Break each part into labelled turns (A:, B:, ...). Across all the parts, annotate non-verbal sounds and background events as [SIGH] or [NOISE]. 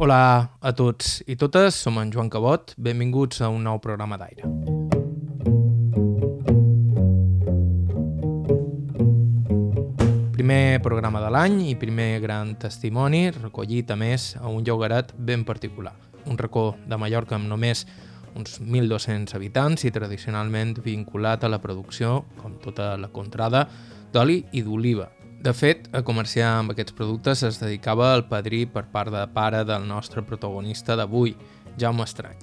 A: Hola a tots i totes, som en Joan Cabot, benvinguts a un nou programa d'aire. Primer programa de l'any i primer gran testimoni recollit a més a un llogaret ben particular. Un racó de Mallorca amb només uns 1.200 habitants i tradicionalment vinculat a la producció, com tota la contrada, d'oli i d'oliva, de fet, a comerciar amb aquests productes es dedicava el padrí per part de pare del nostre protagonista d'avui, Jaume Estrany.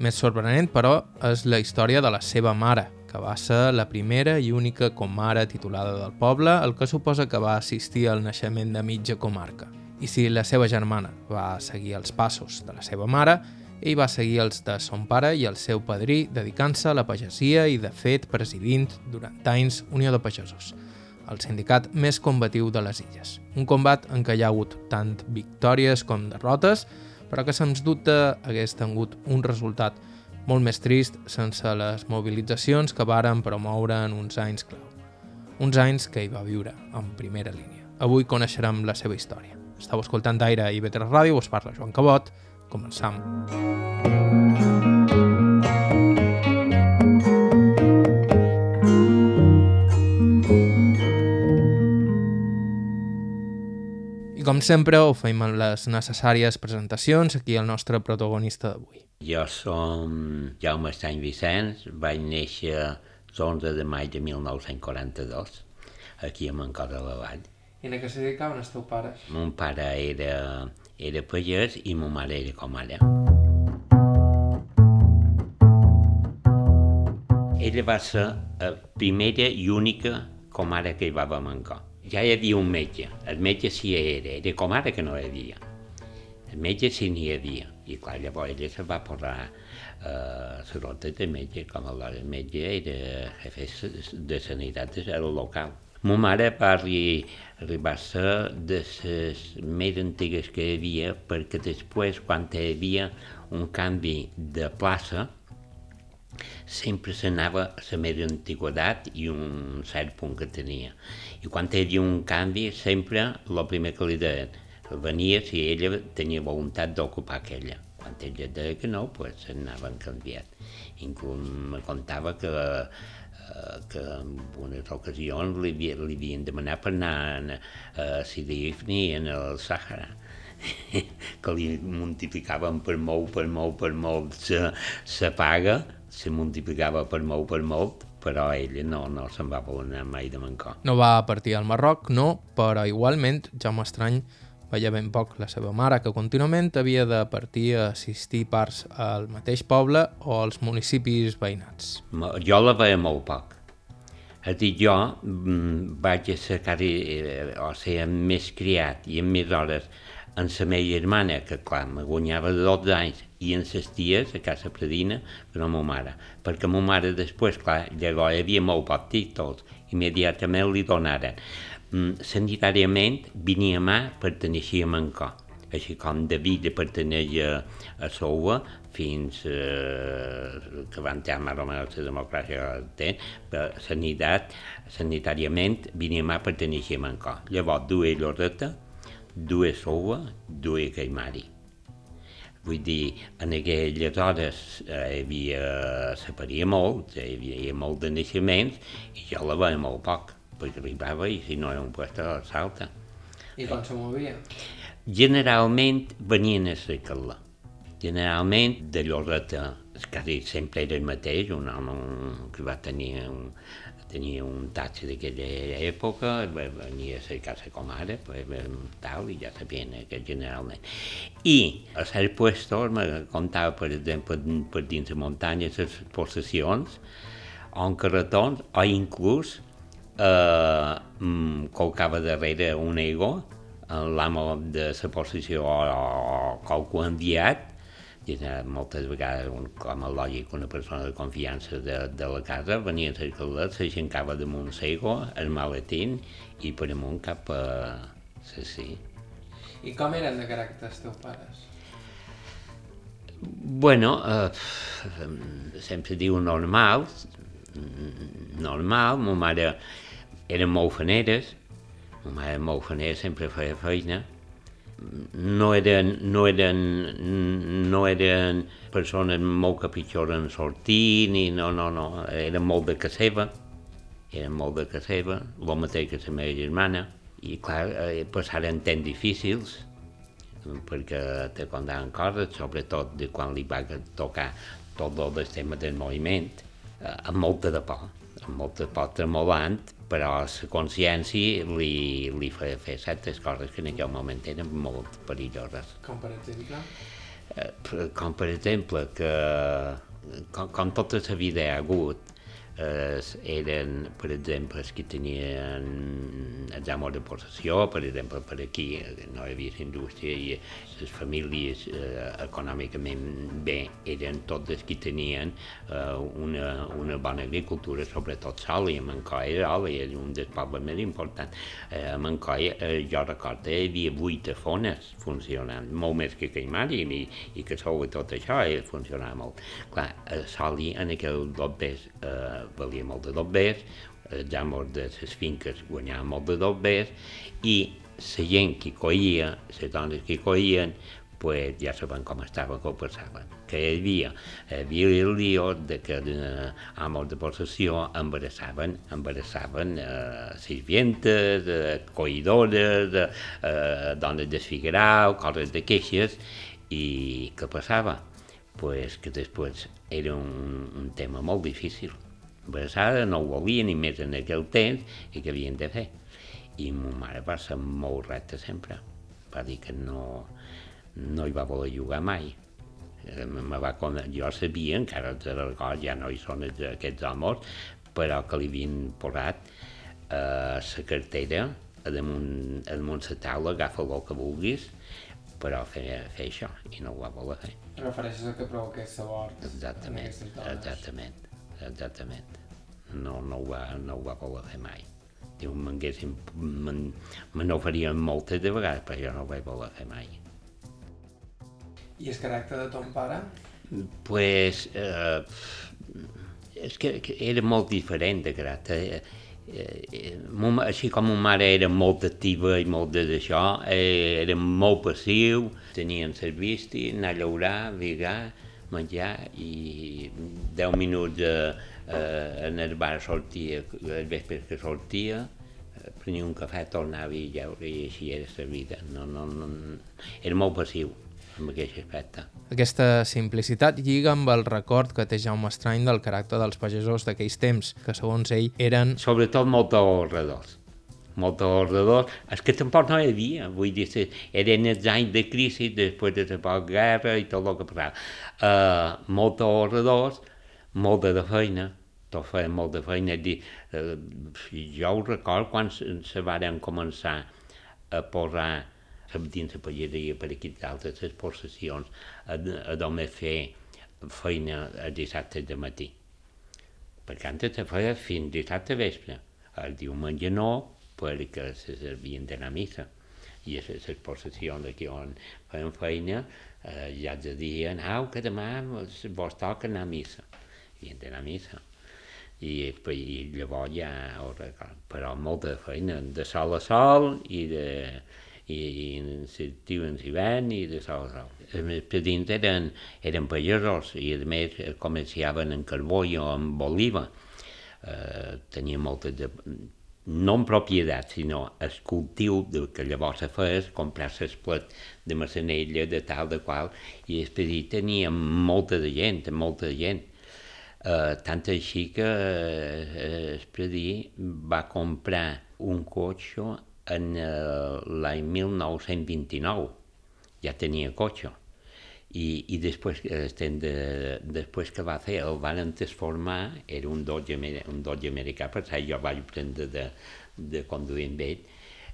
A: Més sorprenent, però, és la història de la seva mare, que va ser la primera i única comare titulada del poble, el que suposa que va assistir al naixement de mitja comarca. I si la seva germana va seguir els passos de la seva mare, ell va seguir els de son pare i el seu padrí, dedicant-se a la pagesia i, de fet, presidint durant anys Unió de Pagesos el sindicat més combatiu de les illes. Un combat en què hi ha hagut tant victòries com derrotes, però que sens dubte hagués tingut un resultat molt més trist sense les mobilitzacions que varen promoure en uns anys clau. Uns anys que hi va viure en primera línia. Avui coneixerem la seva història. Estau escoltant Aire i Betres Ràdio, us parla Joan Cabot. Començam. I sempre ho fem amb les necessàries presentacions aquí el nostre protagonista d'avui.
B: Jo som Jaume Estany Vicenç, vaig néixer l'11 de maig de 1942, aquí a Mancor de la Vall.
A: I en què se dedicaven els teus pares?
B: Mon pare era, era pagès i ma mare era comare. Ella va ser la primera i única comare que hi va a Mancor ja hi havia un metge, el metge sí era, era com ara que no hi havia. El metge sí n'hi havia, i clar, llavors ella se va posar eh, la rota de metge, com el metge era jefe de sanitat del local. Ma mare va arri arribar a ser de les més antigues que hi havia, perquè després, quan hi havia un canvi de plaça, sempre s'anava a la més antiguitat i un cert punt que tenia. I quan hi havia un canvi, sempre el primer que li deien venia si ella tenia voluntat d'ocupar aquella. Quan ella deia que no, pues s'anaven canviat. Inclús me contava que eh, que en unes ocasions li, li havien demanat per anar a, a Sidifni en el Sàhara [LAUGHS] que li multiplicaven per molt, per molt, per molt la paga se multiplicava per molt, per molt, però ella no, no se'n va voler mai de Mancor.
A: No va partir al Marroc, no, però igualment Jaume Estrany veia ben poc la seva mare, que contínuament havia de partir a assistir parts al mateix poble o als municipis veïnats.
B: Jo la veia molt poc. És dir, jo mm, vaig ser quasi, eh, o sigui, més criat i amb més hores en la meva germana, que clar, me guanyava 12 anys, i en ses ties a casa Predina per a ma mare, perquè ma mare després, clar, llavors hi havia molt poc títols, immediatament li donaren. Mm, sanitàriament, venia mà perteneixia a Mancó, així com David perteneix a, a Souva, fins eh, que van entrar més o menys la democràcia té, però sanitat, sanitàriament, mà perteneixia a Mancó. Llavors, duia Lloreta, dues sova, dues caimari. Vull dir, en aquelles hores eh, havia, s'aparia molt, hi havia, hi havia molt de naixements, i jo la veia molt poc, perquè arribava i si no era un puesto salta.
A: I com se movia?
B: Generalment venien a cercar-la. Generalment de Lloreta, quasi sempre era el mateix, un home que va tenir un, tenia un taxi d'aquella època, venia a cercar casa com ara, tal, i ja sabien que generalment. I a certs puestos me contava, per exemple, per dins de muntanyes, les possessions, on carretons, o inclús eh, mm, colcava darrere un ego, l'amo de la possessió o, o qualcú enviat, i moltes vegades, un, com a lògic, una persona de confiança de, de la casa venia a cercar-la, s'aixencava damunt sego, el maletín, i per amunt cap a... Sí, sí.
A: I com eren de caràcter els teus pares?
B: Bueno, eh, sempre diu normal, normal, ma mare eren molt faneres, ma mare molt fanera, sempre feia feina, no eren, no eren, no eren persones molt que pitjor en sortir, ni no, no, no, eren molt de casa seva, eren molt de casa seva, el mateix que la meva germana, i clar, eh, passaren temps difícils, perquè te contaven coses, sobretot de quan li va tocar tot el tema del moviment, eh, amb molta de por, amb molta por tremolant, però la consciència li, li feia fer certes coses que en aquell moment eren molt perilloses.
A: Com per exemple?
B: Eh, com per exemple que com, com tota la vida ha hagut eh, eren, per exemple, els que tenien els amos de possessió, per exemple, per aquí no hi havia indústria i les famílies eh, econòmicament bé eren tots els que tenien eh, una, una bona agricultura, sobretot sol, i a Mancoi era, era un dels pobles més importants. Eh, a Mancoi, eh, jo recordo, hi havia vuit fones funcionant, molt més que Caimari, i, i que sou tot això, eh, funcionava molt. Clar, a en aquell dos eh, valia molt de dobbers, els amos de les finques guanyaven molt de dobbers i la gent que coïa, les dones que coïen, pues ja saben com estava, com passaven. Que hi havia, hi havia el lío de que eh, amos de possessió embarassaven, embarassaven eh, sirvientes, eh, coïdores, eh, dones desfigurau, coses de queixes, i què passava? Pues que després era un, un tema molt difícil embarassada, no ho volia ni més en aquell temps i què havien de fer. I ma mare va ser molt recta sempre. Va dir que no, no hi va voler jugar mai. Eh, me va, jo sabia, encara els record, ja no hi són aquests homes, però que li havien posat eh, la cartera a damunt, a damunt la taula, agafa el que vulguis, però fer, fer això, i no ho va voler fer.
A: Refereixes a que provoqués sabor
B: exactament, exactament exactament. No, no, ho va, no ho va voler fer mai. Diu, m'haguessin... Me n'oferien moltes de vegades, però jo no ho vaig voler fer mai.
A: I el caràcter de ton pare?
B: Pues, eh, és que, que era molt diferent de caràcter. Eh, eh, així com ma mare era molt activa i molt d'això, eh, era molt passiu, tenien servici, anar a llaurar, vigar, menjar i 10 minuts eh, eh, en el bar sortia, el vespre que sortia, eh, prenia un cafè, tornava i lleure i així era la vida. No, no, no, era molt passiu en aquest aspecte.
A: Aquesta simplicitat lliga amb el record que té Jaume Estrany del caràcter dels pagesos d'aquells temps, que segons ell eren...
B: Sobretot molt ahorradors molt ahorradors, és que tampoc no hi havia, vull dir, eren els anys de crisi després de la guerra i tot el que passava. Uh, molt ahorradors, molta de feina, tot feien molt de feina. Dir, uh, jo ho record quan se, se varen començar a posar dins la pageria per aquí d'altres les possessions, a, a només fer feina a dissabte de matí. Perquè antes se feia fins dissabte vespre. El diumenge no, perquè se servien de la missa i a les possessions aquí on feien feina eh, ja els deien, au, que demà vos toca anar a missa. I d'anar a missa. I, i llavors ja ho record. Però molta feina, de sol a sol i de, i, i l'estiu en hivern i de sol a sol. Els pedins eren, eren pagesos i a més comerciaven en carbó i amb oliva. Eh, tenien moltes de, no en propietat, sinó el cultiu de, que llavors se feia, comprar l'esplet de Massanella, de tal, de qual, i després tenia molta de gent, molta de gent. Uh, tant així que uh, va comprar un cotxe en uh, l'any 1929, ja tenia cotxe i, i després, estem de, després que va fer el van transformar, era un Dodge, un Dodge americà, per això jo vaig aprendre de, de conduir amb ell,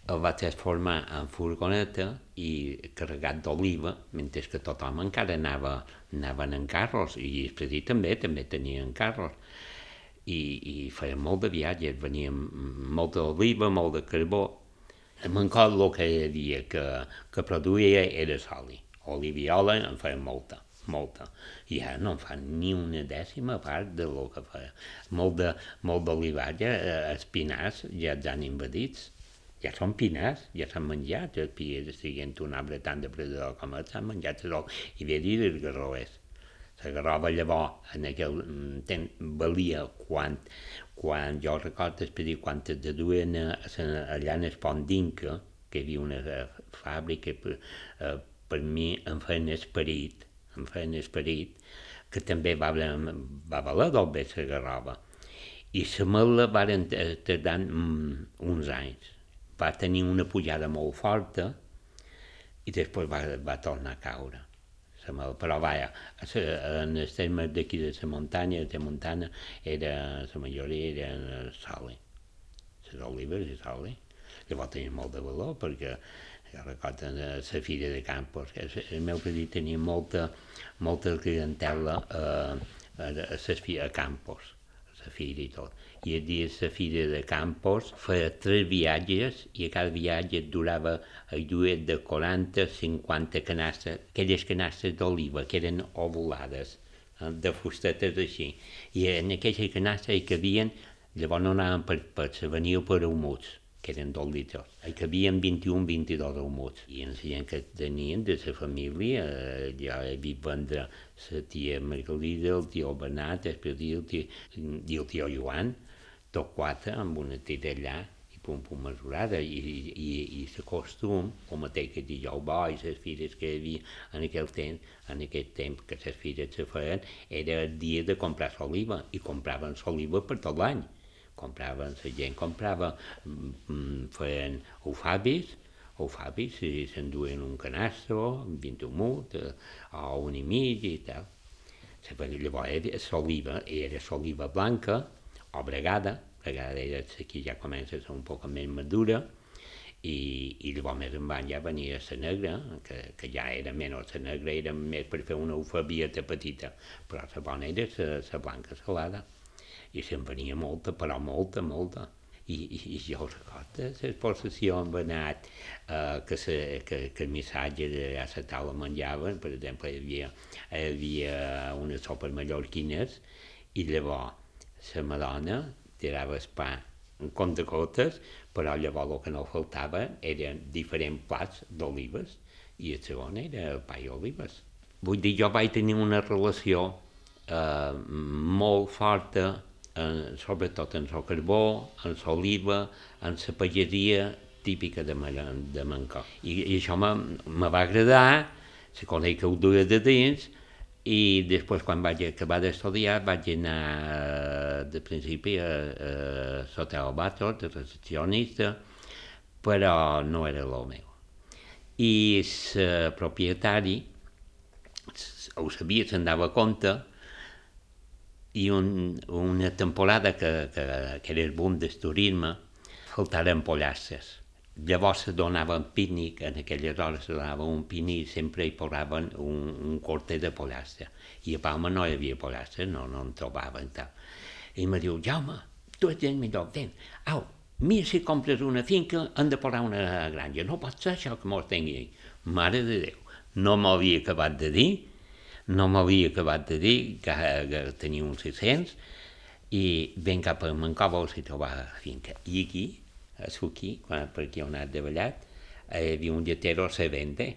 B: el va transformar en furgoneta i carregat d'oliva, mentre que tothom encara anava, anaven en carros, i després també també tenien carros. I, i feia molt de viatges, venia molt d'oliva, molt de carbó. Mancot el que havia que, que produïa era soli oliviola en feien molta, molta. I ara no en fan ni una dècima part de lo que feia. Molt de, molt d'olivatge, eh, espinars ja els han invadits, ja són pinars, ja s'han menjat, els pies siguent un arbre tan depredador com el, s'han menjat el i ve dir els garroers. La garrova llavors en aquell mm, temps valia quan, quan jo recordo dir, quan es duen allà en el pont d'Inca, que hi havia una eh, fàbrica eh, per mi em feien esperit, em feien esperit, que també va, va valer del bé la garrova. I la mela varen tardar mm, uns anys va tenir una pujada molt forta i després va, va tornar a caure. Però vaja, en els termes d'aquí de la muntanya, de muntanya, era, la majoria eren soli, les olives i soli. Llavors tenia molt de valor perquè jo recordo la fira de Campos, que el meu petit tenia molta, molta clientela eh, a, a, a, a Campos, la fira i tot i a dia la fira de Campos feia tres viatges i a cada viatge durava a lluir de 40-50 canastes, aquelles canastes d'oliva que eren ovulades, eh, de fustetes així. I en aquelles canastes hi cabien, llavors no anaven per pets, venia per humuts que eren dos litres. Hi cabien 21-22 humuts. I en la gent que tenien de la família, eh, ja he vist vendre la tia Margalida, el tio Bernat, després el tio, i el tio Joan, tot quatre amb una tira allà i pum pum mesurada i, i, i el costum, com a que dijous bo i les fires que hi havia en aquell temps, en aquest temps que les fires se feien, era el dia de comprar l'oliva i compraven l'oliva per tot l'any. Compraven, la gent comprava, mm, feien ufabis, ufabis i s'enduen un canastro, 20 humut, eh, o un i mig i tal. Llavors l'oliva era l'oliva blanca, o bregada, bregada era aquí ja comença a ser un poc més madura, i, i llavors més endavant ja venia la negra, que, que ja era menys, la negra era més per fer una ufabieta petita, però la bona era la blanca salada, i se'n venia molta, però molta, molta. I, i, i jo recordo l'exposició amb anat eh, que, se, que, que el missatge de a la taula menjaven, per exemple, hi havia, hi havia unes sopes mallorquines i llavors la Madonna tirava el pa en compte gotes, però llavors el que no faltava eren diferents plats d'olives i el segon era el pa i olives. Vull dir, jo vaig tenir una relació eh, molt forta, eh, sobretot en el carbó, en l'oliva, en la pagesia típica de, de Mancó. I, i això me va agradar, se coneix que ho duia de dins, i després, quan vaig acabar d'estudiar, vaig anar eh, de principi a, a sota el Bator, de recepcionista, però no era el meu. I el propietari ho sabia, se'n dava compte, i un, una temporada que, que, que era el boom del turisme, faltaren pollasses Llavors se donava un pícnic, en aquelles hores se donava un pícnic i sempre hi posaven un, un corte de pollastre. I a Palma no hi havia pollastre, no, no en trobaven tal. I em diu, Jaume, tu ets el millor, ven, au, mira si compres una finca, han de posar una granja. No pot ser això que mos tingui. Mare de Déu, no m'havia acabat de dir, no m'havia acabat de dir que, que tenia uns 600 i ven cap a Mancova si trobar finca. I aquí a Suki, quan, per aquí on ha treballat, hi havia un lletero a la venda.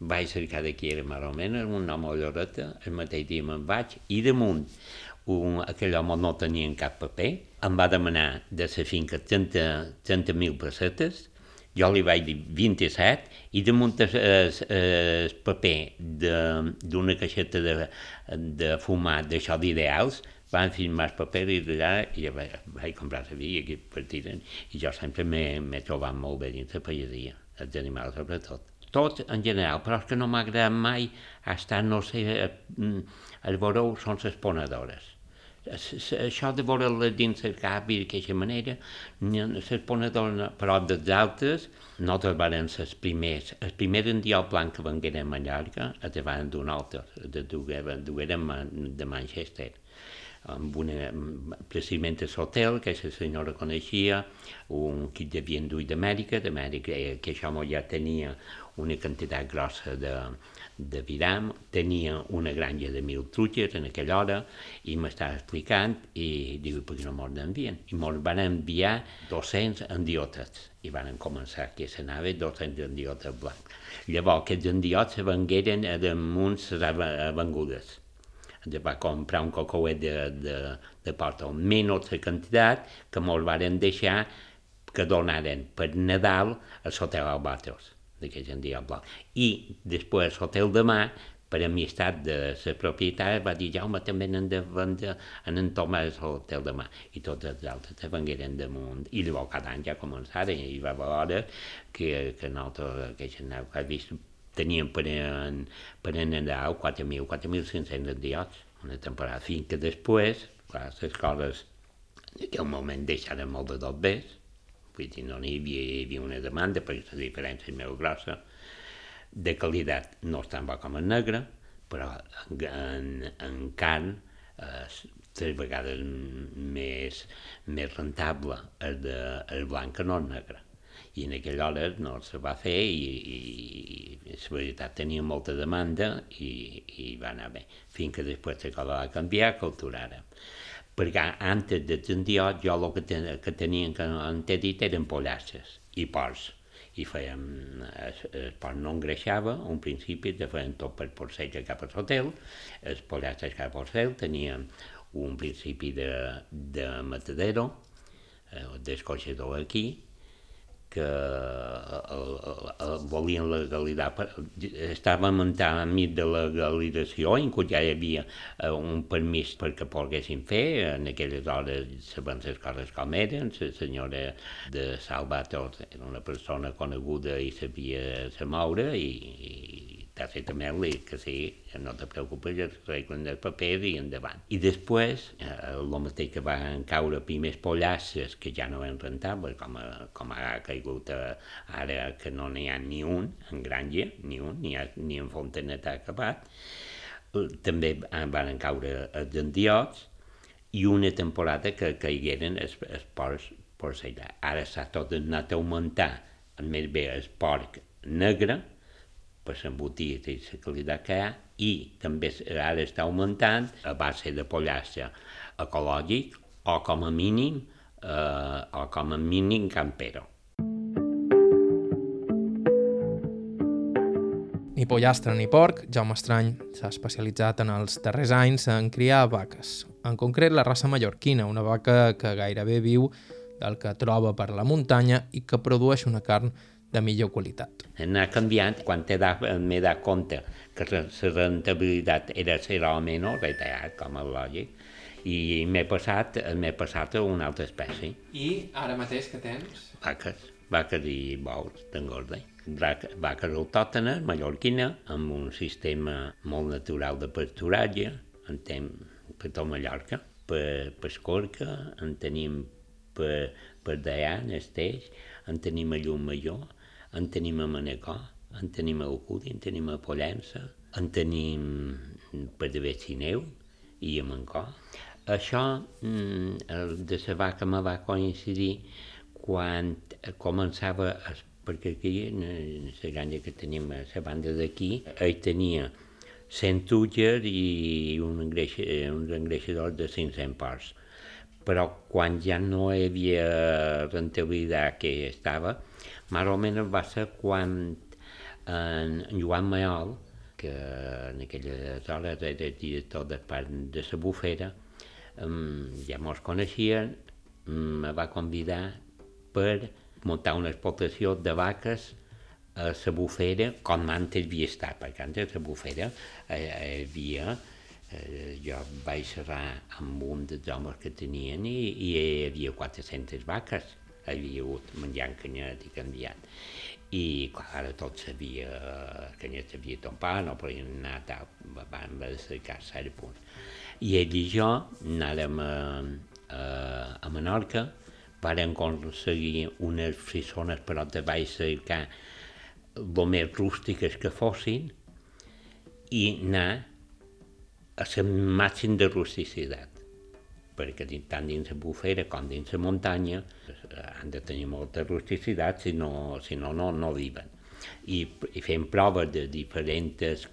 B: Vaig cercar de qui era més o menys, un home a Lloreta, el mateix dia me'n vaig, i damunt un, aquell home no tenia cap paper, em va demanar de la finca 30.000 30 pessetes, jo li vaig dir 27, i damunt el, el, el paper d'una caixeta de, de fumar d'això d'ideals, van firmar el paper i d'allà i ja vaig, vaig comprar la via i partiren i jo sempre m'he trobat molt bé dins la pagesia, els animals sobretot. Tot en general, però és que no m'ha agradat mai estar, no sé, el veureu són les ponedores. Això de veure-les dins el cap i d'aquesta manera, les ponedores, però dels altres, nosaltres vam ser els primers. El primer en dia blanc que vengueren a Mallorca, a davant d'un altre, de dugueren de Manchester amb una, precisament a l'hotel, que la senyora coneixia, un que devien dur d'Amèrica, d'Amèrica, eh, que això ja tenia una quantitat grossa de, de viram, tenia una granja de mil trutxes en aquella hora i m'estava explicant i diu, per què no mos n'envien? I mos van enviar 200 endiotes i van començar que s'anava 200 endiotes blancs. Llavors, aquests endiots se vengueren damunt les avengudes de va comprar un cocouet de, de, de porta, menys la quantitat que molt varen deixar que donaren per Nadal a l'hotel Albatros, d'aquell en dia blanc. I després l'hotel de mà, per amistat de la propietat, va dir, Jaume, també n'han de vendre en en Tomàs l'hotel de mà. I tots els altres se vengueren damunt. I llavors cada any ja començaren, i va veure que, que nosaltres, que gent ha vist teníem per, en, per en Nadal 4.000, 4.500 endiots una temporada, fins que després, clar, les coses en aquell moment deixaren molt de tot bé, vull dir, no n'hi havia, hi havia una demanda perquè la diferència és molt grossa, de qualitat no és tan bo com en negre, però en, en, carn eh, tres vegades més, més rentable el, de, el blanc que no el negre i en aquella hora no se va fer i, i, i la veritat tenia molta demanda i, i va anar bé, fins que després la cosa va canviar, culturara. Perquè antes de Tendiot jo el que, ten, que tenien que en t'he dit eren pollasses i porcs. I fèiem, el, el porc no engreixava, un principi de feien tot per porceig cap a l'hotel, els pollasses cap a l'hotel tenien un principi de, de matadero, eh, d'escorxador aquí, que el, el, volien legalitzar. Estàvem enmig de legalització, inclús ja hi havia eh, un permís perquè poguessin fer, en aquelles hores sabent les coses com eren, la senyora de Salvator era una persona coneguda i sabia se moure i, i li que sí, no te preocupes, ja arreglen els papers i endavant. I després, eh, mateix que van caure primers pollasses que ja no eren rentables, com, a, com ha caigut a, ara que no n'hi ha ni un en granja, ni un, ni, ha, ni en Fontanet ha acabat, eh, també van caure els endiots i una temporada que caigueren els, els porcs porcellà. Ara s'ha tot anat a augmentar, més bé el porc negre, per l'embotit i la que ha, i també ara està augmentant a base de pollastre ecològic o com a mínim, eh, o com a mínim campero.
A: Ni pollastre ni porc, Jaume Estrany s'ha especialitzat en els darrers anys en criar vaques. En concret, la raça mallorquina, una vaca que gairebé viu del que troba per la muntanya i que produeix una carn de millor qualitat.
B: Anar canviant, quan m'he dat compte que la rentabilitat era zero o menys, retallat, com és lògic, i m'he passat, m'he passat a una altra espècie.
A: I ara mateix que tens?
B: Vaques, vaques i bous d'engorda. Vaques autòctones, mallorquina, amb un sistema molt natural de pasturatge, en tem per tot Mallorca, per, per Escorca, en tenim per, per Deià, Esteix, en tenim a Llum Major, en tenim a Manacor, en tenim a Ocudi, en tenim a Pollença, en tenim per de Vecineu i a Mancor. Això mm, de la vaca me va coincidir quan començava, perquè aquí, en la granja que tenim a la banda d'aquí, ell tenia 100 tutges i un engreix, uns engreixadors de 500 porcs. Però quan ja no hi havia rentabilitat que estava, més o menys va ser quan en Joan Mayol, que en aquelles hores era director de part de la bufera, ja mos coneixien, me va convidar per muntar una explotació de vaques a la bufera com antes havia estat, perquè antes la bufera eh, havia eh, jo vaig xerrar amb un dels homes que tenien i, i hi havia 400 vaques havia hagut menjant canyet i canviat. I clar, ara tot sabia, canyet sabia tompar, no podien anar tal, van dedicar a punt. I ell i jo anàrem a, a, a Menorca, varen aconseguir unes frisones, però te vaig cercar el més rústiques que fossin i anar a la màxim de rusticitat perquè tant dins la bufera com dins la muntanya eh, han de tenir molta rusticitat, si no, si no, no, no viven. I, i fem proves de diferents,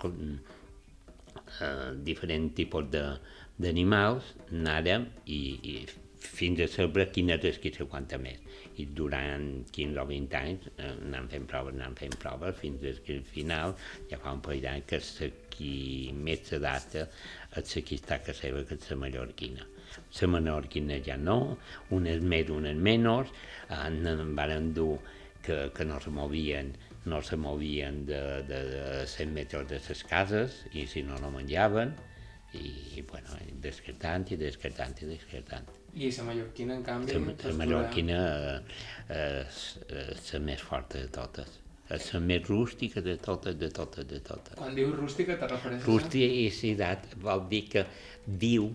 B: eh, diferents tipus d'animals, anàrem i, i fins a saber quin és que s'aguanta més. I durant 15 o 20 anys eh, anant fent proves, anant fent proves, fins al final ja fa un parell d'anys que el qui més s'adapta és la que està a casa seva, que és la mallorquina. La menorquina ja no, unes més, unes menys, en, en van dur que, que no se movien no se movien de, de, de 100 metres de les cases i si no, no menjaven i, bueno, descartant i descartant i descartant.
A: I la mallorquina, en canvi...
B: La, mallorquina és, és la més forta de totes. És la més rústica de totes, de totes, de totes.
A: Quan dius rústica te refereixes
B: Rústica i cidat vol dir que viu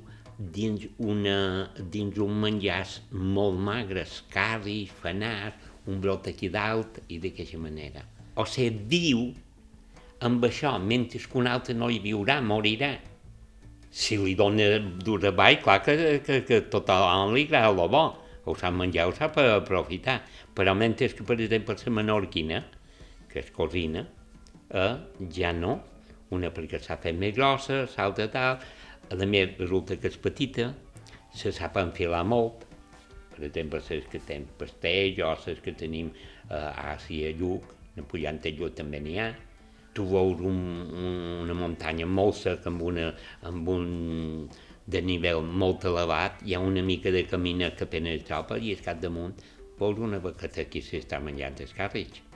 B: dins, una, dins un menjar molt magre, carri, fanar, un brot aquí dalt i d'aquesta manera. O sigui, viu amb això, mentre que un altre no hi viurà, morirà si li dona dur avall, clar que, que, que tothom li agrada el bo, ho sap menjar, ho sap aprofitar. Però mentre que, per exemple, la menorquina, que és cosina, eh, ja no. Una perquè s'ha fet més grossa, l'altra tal, a més resulta que és petita, se sap enfilar molt, per exemple, les que tenen pastell o les que tenim eh, a Àsia, Lluc, a Pujant Lluc també n'hi ha, tu veus un, un, una muntanya molt seca amb, una, amb un de nivell molt elevat, hi ha una mica de camina que apenas troba i és cap damunt veus una vaqueta que s'està menjant els carrits.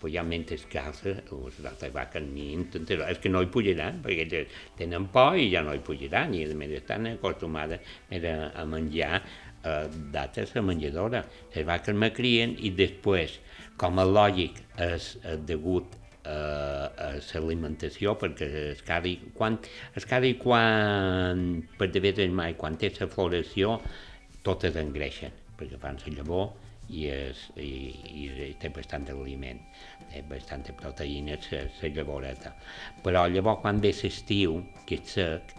B: Pues ja mentre calça, les altres vaques ni intentarà, és que no hi pujaran, perquè tenen por i ja no hi pujaran, i a més estan acostumades a, menjar eh, dates a menjadora. Les vaques me crien i després, com a lògic, és, degut a l'alimentació, perquè el cari, quan, el cari quan, per de vegades mai, quan té la floració, totes engreixen, perquè fan la llavor i, és, i, i, té bastant aliment, té bastanta proteïna la llavoreta. Però llavors quan ve l'estiu, que és sec,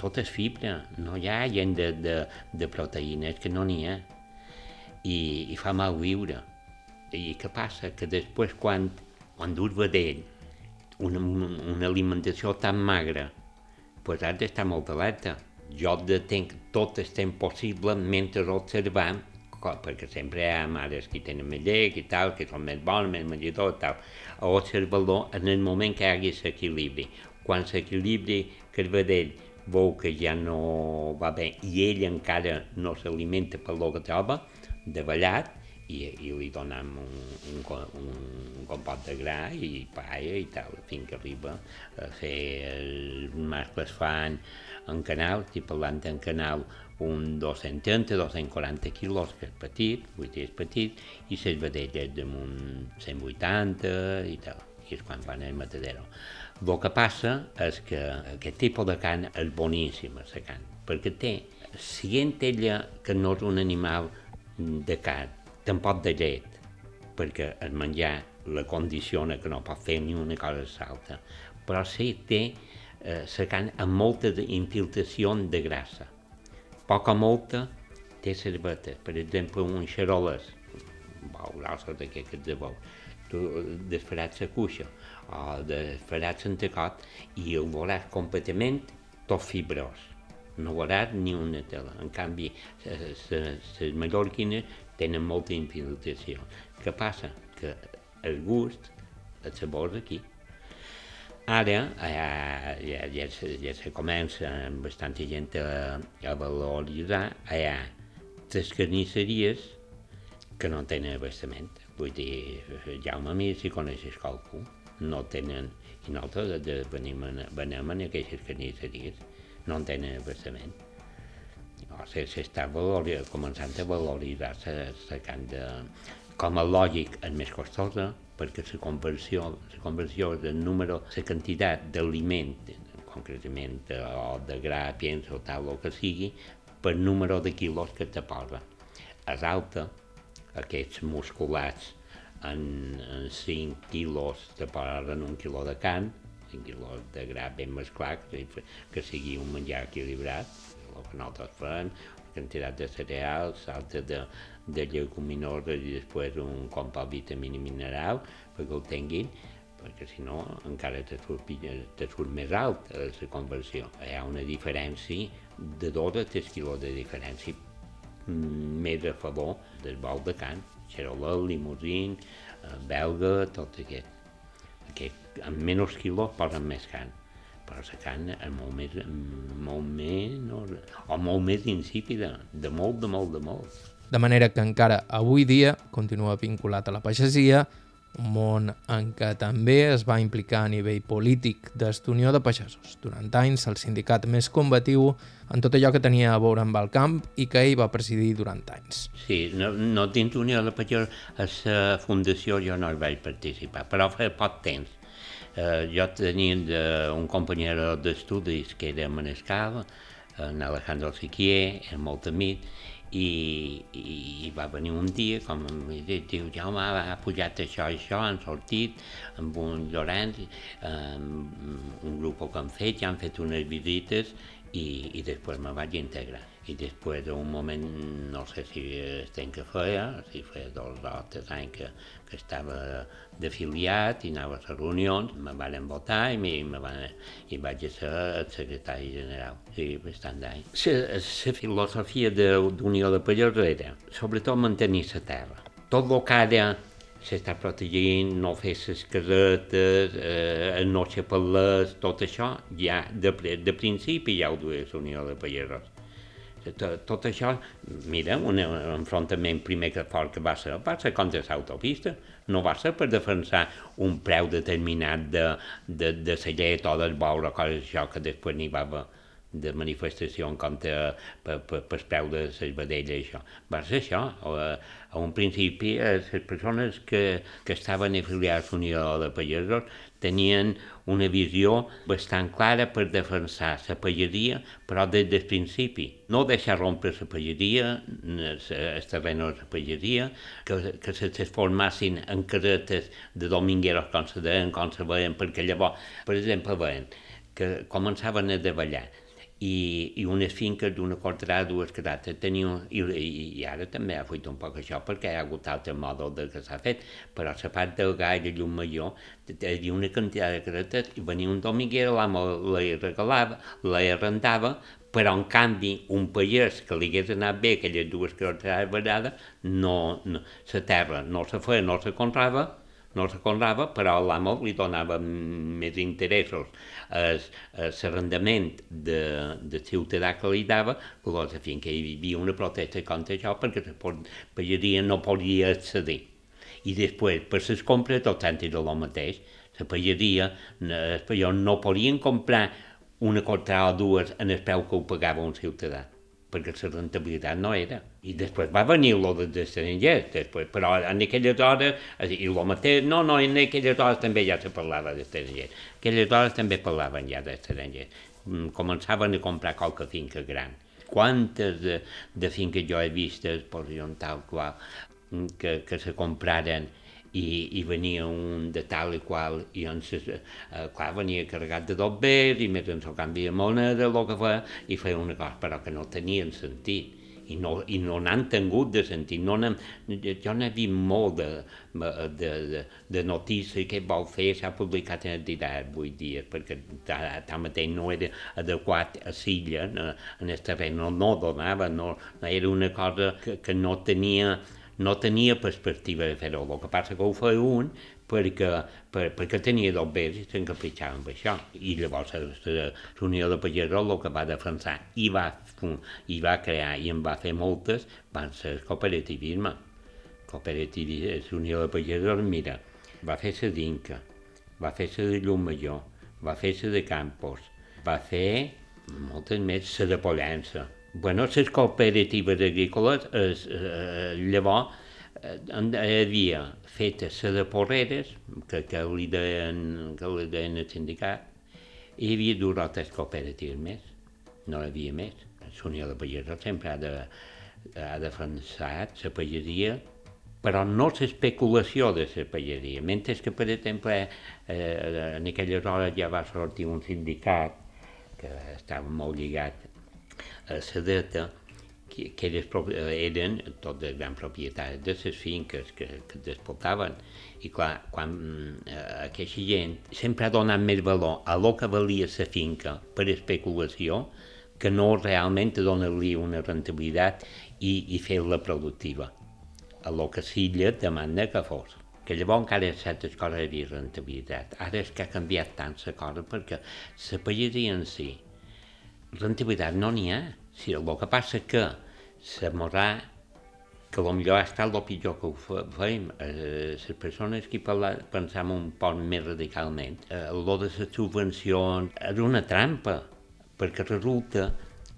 B: tot és fibra, no hi ha gent de, de, de proteïnes que no n'hi ha. I, I fa mal viure. I què passa? Que després quan quan durs vedell una, una alimentació tan magra, pues has d'estar molt alerta. Jo detenc tot el temps possible mentre observam, perquè sempre hi ha mares que tenen més llet i tal, que són més bones, més menjador i tal, a observar-lo en el moment que hi hagi l'equilibri. Quan el vedell veu que ja no va bé i ell encara no s'alimenta per lo que troba, de ballat, i, i li donem un, un, un, un compot de gra i paella i tal, fins que arriba a fer els mascles fan en canal, estic parlant en canal un 230-240 quilos, que és petit, dir, és petit, i les vedelles damunt 180 i tal, i és quan van al matadero. El que passa és que aquest tipus de carn és boníssima, la carn, perquè té, si ella que no és un animal de carn, tampoc de llet, perquè el menjar la condiciona que no pot fer ni una cosa salta, però sí té eh, la carn amb molta infiltració de grassa. Poca molta té cerveta, per exemple, un xaroles, bou grossa d'aquest que et debou, tu desfaràs la cuixa o desfaràs l'entrecot i ho veuràs completament tot fibrós no veuràs ni una tela. En canvi, les mallorquines tenen molta infiltració. Què passa? Que el gust, el sabor aquí. Ara ja, ja, ja, se, ja se comença amb bastanta gent a, a valoritzar, hi ha les carnisseries que no tenen abastament. Vull dir, Jaume, a mi si coneixes qualcú, no tenen, i nosaltres de, venim, venim en aquestes carnisseries, no en tenen abastament o sigui, s'està començant a valoritzar la carn de... Com a lògic és més costosa, perquè la conversió, la conversió del número, la quantitat d'aliment, concretament o de gra, pienso o tal, o que sigui, per número de quilos que te posa. És alta, aquests musculats en, en 5 quilos te posen un quilo de carn, 5 quilos de gra ben mesclat, que, que sigui un menjar equilibrat, el que nosaltres fem, quantitat de cereals, altres de, de lleguminoses i després un compost vitamina mineral perquè ho tinguin, perquè si no encara te surt, te surt més alt la conversió. Hi ha una diferència de 2 a 3 quilos de diferència mm, més a favor del bou de can, xerolet, limousin, eh, belga, tot aquest. aquest amb menys quilos posen més carn però la carn és molt més, molt menys, o molt més insípida, de molt, de molt, de molt.
A: De manera que encara avui dia continua vinculat a la pagesia, un món en què també es va implicar a nivell polític d'Estunió de Pagesos. Durant anys, el sindicat més combatiu en tot allò que tenia a veure amb el camp i que ell va presidir durant anys.
B: Sí, no, no dins Unió de Pagesos, a la fundació jo no hi vaig participar, però fa poc temps Eh, jo tenia de, un companyero d'estudis que era Manescal, en Alejandro Siquier, era molt amic, i, i, i va venir un dia, com diu, Jaume, ha pujat això i això, han sortit amb un Llorenç, amb un grup que han fet, ja han fet unes visites i, i després me vaig integrar i després d'un moment, no sé si estem que feia, si feia dos o tres anys que, que estava d'afiliat i anava a les reunions, me van votar i, me, me van, i vaig ser el secretari general, sí, bastant d'anys. La filosofia d'Unió de, de Pagesos era, sobretot, mantenir la terra. Tot el que ara s'està protegint, no fer les casetes, eh, no xapar-les, tot això, ja de, de principi ja ho duia l'Unió de Pagesos tot, tot això, mira, un enfrontament primer que fort que va ser, va ser contra l'autopista, no va ser per defensar un preu determinat de, de, de la llet o del boure, coses això que després n'hi va haver de manifestació en contra per, per, per preu de les vedelles i això. Va ser això. A, a un principi, les persones que, que estaven afiliats a Unió de Pagesos tenien una visió bastant clara per defensar la pageria, però des del principi. No deixar rompre la pageria, el terreny de la pageria, que, que se transformassin en casetes de domingueros, com se deien, com se veien, perquè llavors, per exemple, veien que començaven a davallar i, i unes finques d'una quarterada, dues casetes, tenia, i, i, i ara també ha fet un poc això perquè hi ha hagut altre mòdul de que s'ha fet, però la part del gall de llum major havia una quantitat de casetes i venia un dominguer, l'amo la regalava, la arrendava, però en canvi un pagès que li hagués anat bé aquelles dues quarterades vegades, no, no, la terra no se feia, no se comprava, no comprava, però l'amo li donava més interessos. L'arrendament de, de ciutadà que li dava, cosa fins que hi havia una protesta contra això perquè la pageria no podia accedir. I després, per les compres, tot sentit de lo mateix, la pageria, els pagès no podien comprar una contra o dues en el preu que ho pagava un ciutadà perquè la rentabilitat no era. I després va venir lo dels estrangers, després, però en aquelles hores, i el mateix, no, no, en aquelles hores també ja se parlava d'estrangers. Aquelles hores també parlaven ja d'estrangers. Mm, començaven a comprar qualque finca gran. Quantes de, de finques jo he vistes, per tal qual, mm, que, que se compraren i, i venia un de tal i qual, i doncs, eh, clar, venia carregat de dos bers, i més en el canvi de moneda, el que feia, i feia una cosa, però que no tenien sentit i no, i no n'han tingut de sentit. No jo n'he vist molt de, de, de, de notícies que vol fer, s'ha publicat en entitat vuit dies, perquè tanmateix no era adequat a Silla, en el terreny, no, no donava, no, no era una cosa que, que no tenia no tenia perspectiva de fer-ho, el que passa que ho feia un perquè, per, perquè tenia dos béns i s'encapritxava amb això. I llavors l'Unió de Pagesos el que va defensar i va, i va crear i en va fer moltes van ser el cooperativisme. Cooperativisme, l'Unió de Pagesos, mira, va fer la d'Inca, va fer la de Llum Major, va fer la de Campos, va fer moltes més, la de Pollença, bueno, les cooperatives agrícoles, es, eh, llavors, eh, hi havia fetes la de porreres, que, que, li deien, que li deien el sindicat, i hi havia dues altres cooperatives més, no hi havia més. L'Unió de Pagesos sempre ha, de, ha defensat la pagesia, però no l'especulació de la pagesia. Mentre que, per exemple, eh, en aquelles hores ja va sortir un sindicat que estava molt lligat a la dreta, que, que eren tots els grans propietaris de les finques que, que disputaven. I clar, quan eh, aquesta gent sempre ha donat més valor a lo que valia la finca per especulació que no realment donar-li una rentabilitat i, i fer-la productiva, a lo que s'illa demanda que fos que llavors encara certes coses havia rentabilitat. Ara és que ha canviat tant la cosa perquè la pagesia en si, rentabilitat no n'hi ha. Si el que passa que la morà, que potser ha estat el pitjor que ho feim, eh, les persones que pensam un poc més radicalment, eh, el de les subvencions és una trampa, perquè resulta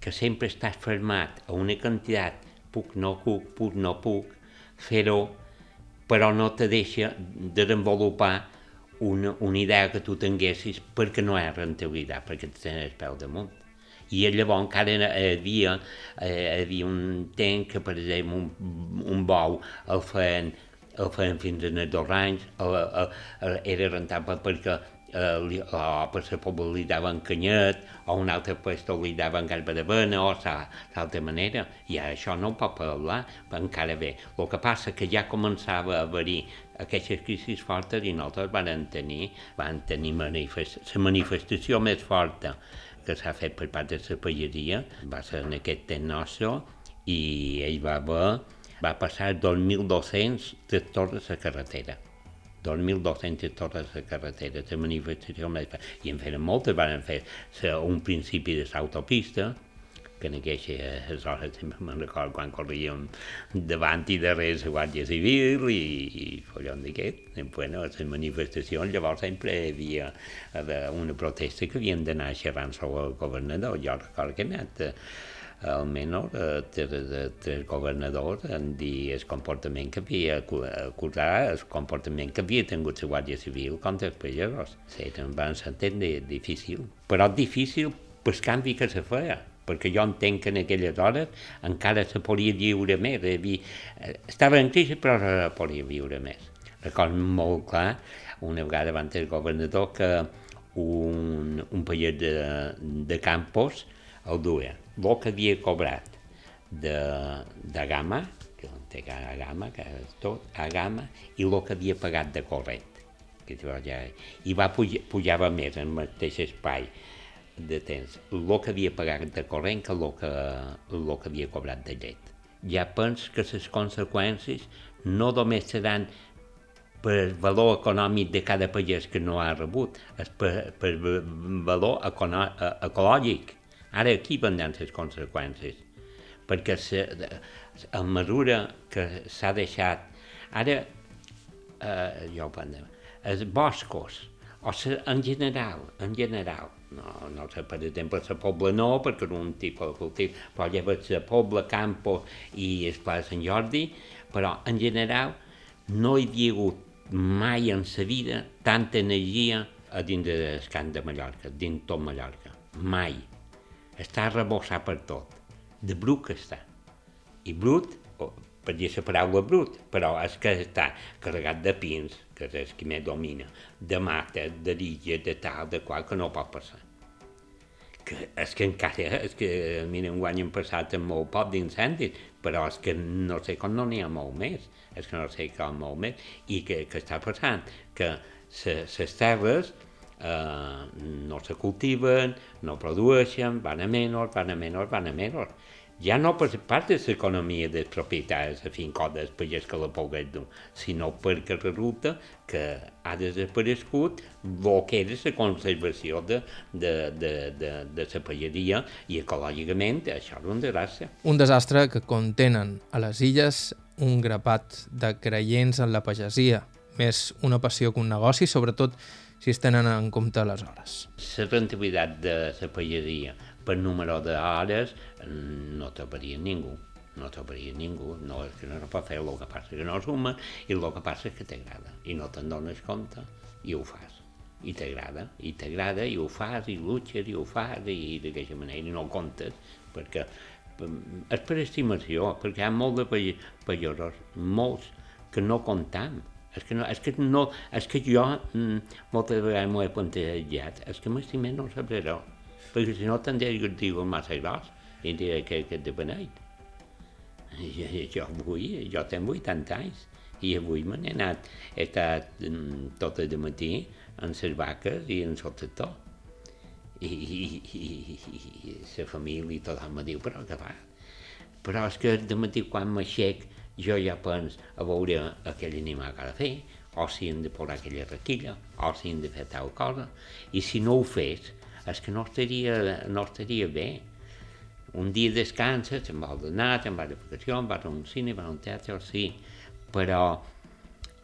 B: que sempre estàs fermat a una quantitat, puc, no puc, puc, no puc, fer-ho però no te deixa desenvolupar una, una idea que tu tinguessis perquè no hi ha rentabilitat, perquè te tens el peu damunt. I llavors encara hi havia, eh, havia un temps que, per exemple, un, un bou el feien, el feien fins a dos anys, el, el, el, era rentable perquè eh, o per la pobla li daven canyet, o un altre puesto li daven garba de vena, o d'altra manera. I això no ho pot parlar, encara bé. El que passa que ja començava a haver-hi aquestes crisis fortes i nosaltres van tenir, van tenir manifest, la manifestació més forta que s'ha fet per part de la pageria va ser en aquest temps nostre i ell va haver, va passar 2.200 tractors la carretera. 2.200 torres de carretera, de manifestació més... I en feren moltes, van fer un principi de l'autopista, que en aquelles hores sempre me'n record quan corríem davant i darrere la Guàrdia Civil i, i follon d'aquest. Bueno, a les manifestacions llavors sempre hi havia eh, una protesta que havien d'anar xerrant sobre el governador. Jo recordo que he anat almenys eh, tres governadors en dir el comportament que havia acusat, el comportament que havia tingut la Guàrdia Civil contra els pagesos. Sí, em van sentir difícil, però difícil pel canvi que se feia perquè jo entenc que en aquelles hores encara se podia viure més. Havia, eh, estava en crisi però se podia viure més. Recordo molt clar, una vegada van el governador que un, un paller de, de Campos el duia el que havia cobrat de, de gamma, que no té a gamma, que és tot, a gamma, i el que havia pagat de corrent. Que ja, I va pujar, pujava més en el mateix espai de temps el que havia pagat de corrent que el que, el que havia cobrat de llet. Ja pens que les conseqüències no només seran per valor econòmic de cada pagès que no ha rebut, és per, per valor ecològic Ara aquí vendran les conseqüències, perquè se, a mesura que s'ha deixat... Ara, eh, jo ho prendré, els boscos, o se, en general, en general, no, no sé, per exemple, la Pobla no, perquè és un tipus de cultiu, però lleves la Pobla, Campo i el Pla de Sant Jordi, però en general no hi havia hagut mai en sa vida tanta energia a dins del camp de Mallorca, dins tot Mallorca, mai està rebossat per tot. De brut que està. I brut, per dir la paraula brut, però és que està carregat de pins, que és que més domina, de mata, de rilla, de tal, de qual, que no pot passar. Que és que encara, és que, mira, un guany han passat amb molt poc d'incendis, però és que no sé com no n'hi ha molt més, és que no sé com molt més, i que, que està passant? Que les terres eh, no se cultiven, no produeixen, van a menys, van a menys, van a menys. Ja no per part de l'economia dels propietaris de finca o dels pagès que la pogués dur, sinó perquè resulta que ha desaparegut el que era la conservació de, de, de, de, de la pageria i ecològicament això és un desastre.
A: Un desastre que contenen a les illes un grapat de creients en la pagesia, més una passió que un negoci, sobretot si es tenen en compte les hores.
B: La rentabilitat de la pageria per número d'hores no trobaria ningú no trobaria ningú, no és que no es pot fer el que passa que no suma i el que passa que t'agrada. I no te'n dones compte i ho fas. I t'agrada, i t'agrada i ho fas i luches i ho fas i d'aquesta manera i no comptes perquè és per estimació perquè hi ha molt de pagesos molts que no comptam és que, no, és que, no, és que jo mm, moltes vegades m'ho he plantejat, és que m'estimé no sabré perquè si no tindria que dir massa gros, i deia que, que de beneit. Jo, jo, avui, jo tenc 80 anys i avui me n'he anat, he estat mm, tot el matí en les vaques i en el tractor. I, i, i, i la família i tothom me diu, però què fa? Però és que de matí quan m'aixec jo ja penso a veure aquell animal que ha de fer, o si hem de posar aquella requilla, o si hem de fer tal cosa, i si no ho fes, és que no estaria, no estaria bé. Un dia descansa, se'n vol d'anar, se'n va de vacació, va a un cine, va a un teatre, sí, però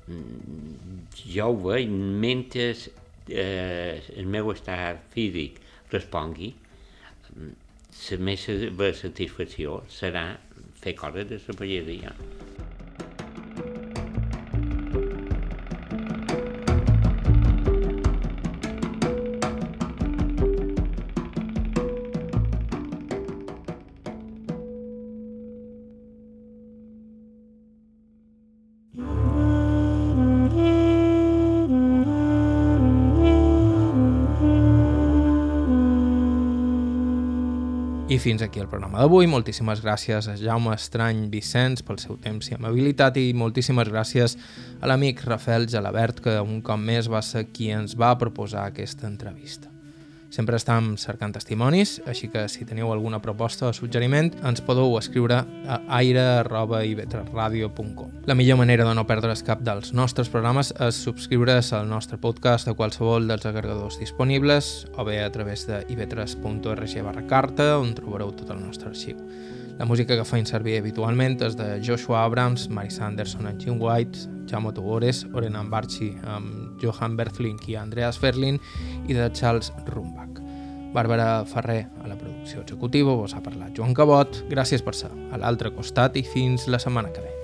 B: mm, jo ho veig, mentre eh, el meu estat físic respongui, mm, la meva satisfacció serà fer coses de la pagesia.
A: Fins aquí el programa d'avui. Moltíssimes gràcies a Jaume Estrany Vicenç pel seu temps i amabilitat i moltíssimes gràcies a l'amic Rafael Gelabert que un cop més va ser qui ens va proposar aquesta entrevista. Sempre estem cercant testimonis, així que si teniu alguna proposta o suggeriment ens podeu escriure a aire.ivetresradio.com La millor manera de no perdre's cap dels nostres programes és subscriure's al nostre podcast a qualsevol dels agregadors disponibles o bé a través de ivetres.org barra carta on trobareu tot el nostre arxiu. La música que faig servir habitualment és de Joshua Abrams, Mary Sanderson and Jim White, Jaume Tugores, Orenan Barchi amb Johan Berthlink i Andreas Ferlin i de Charles Rumbach. Bàrbara Ferrer a la producció executiva, vos ha parlat Joan Cabot, gràcies per ser a l'altre costat i fins la setmana que ve.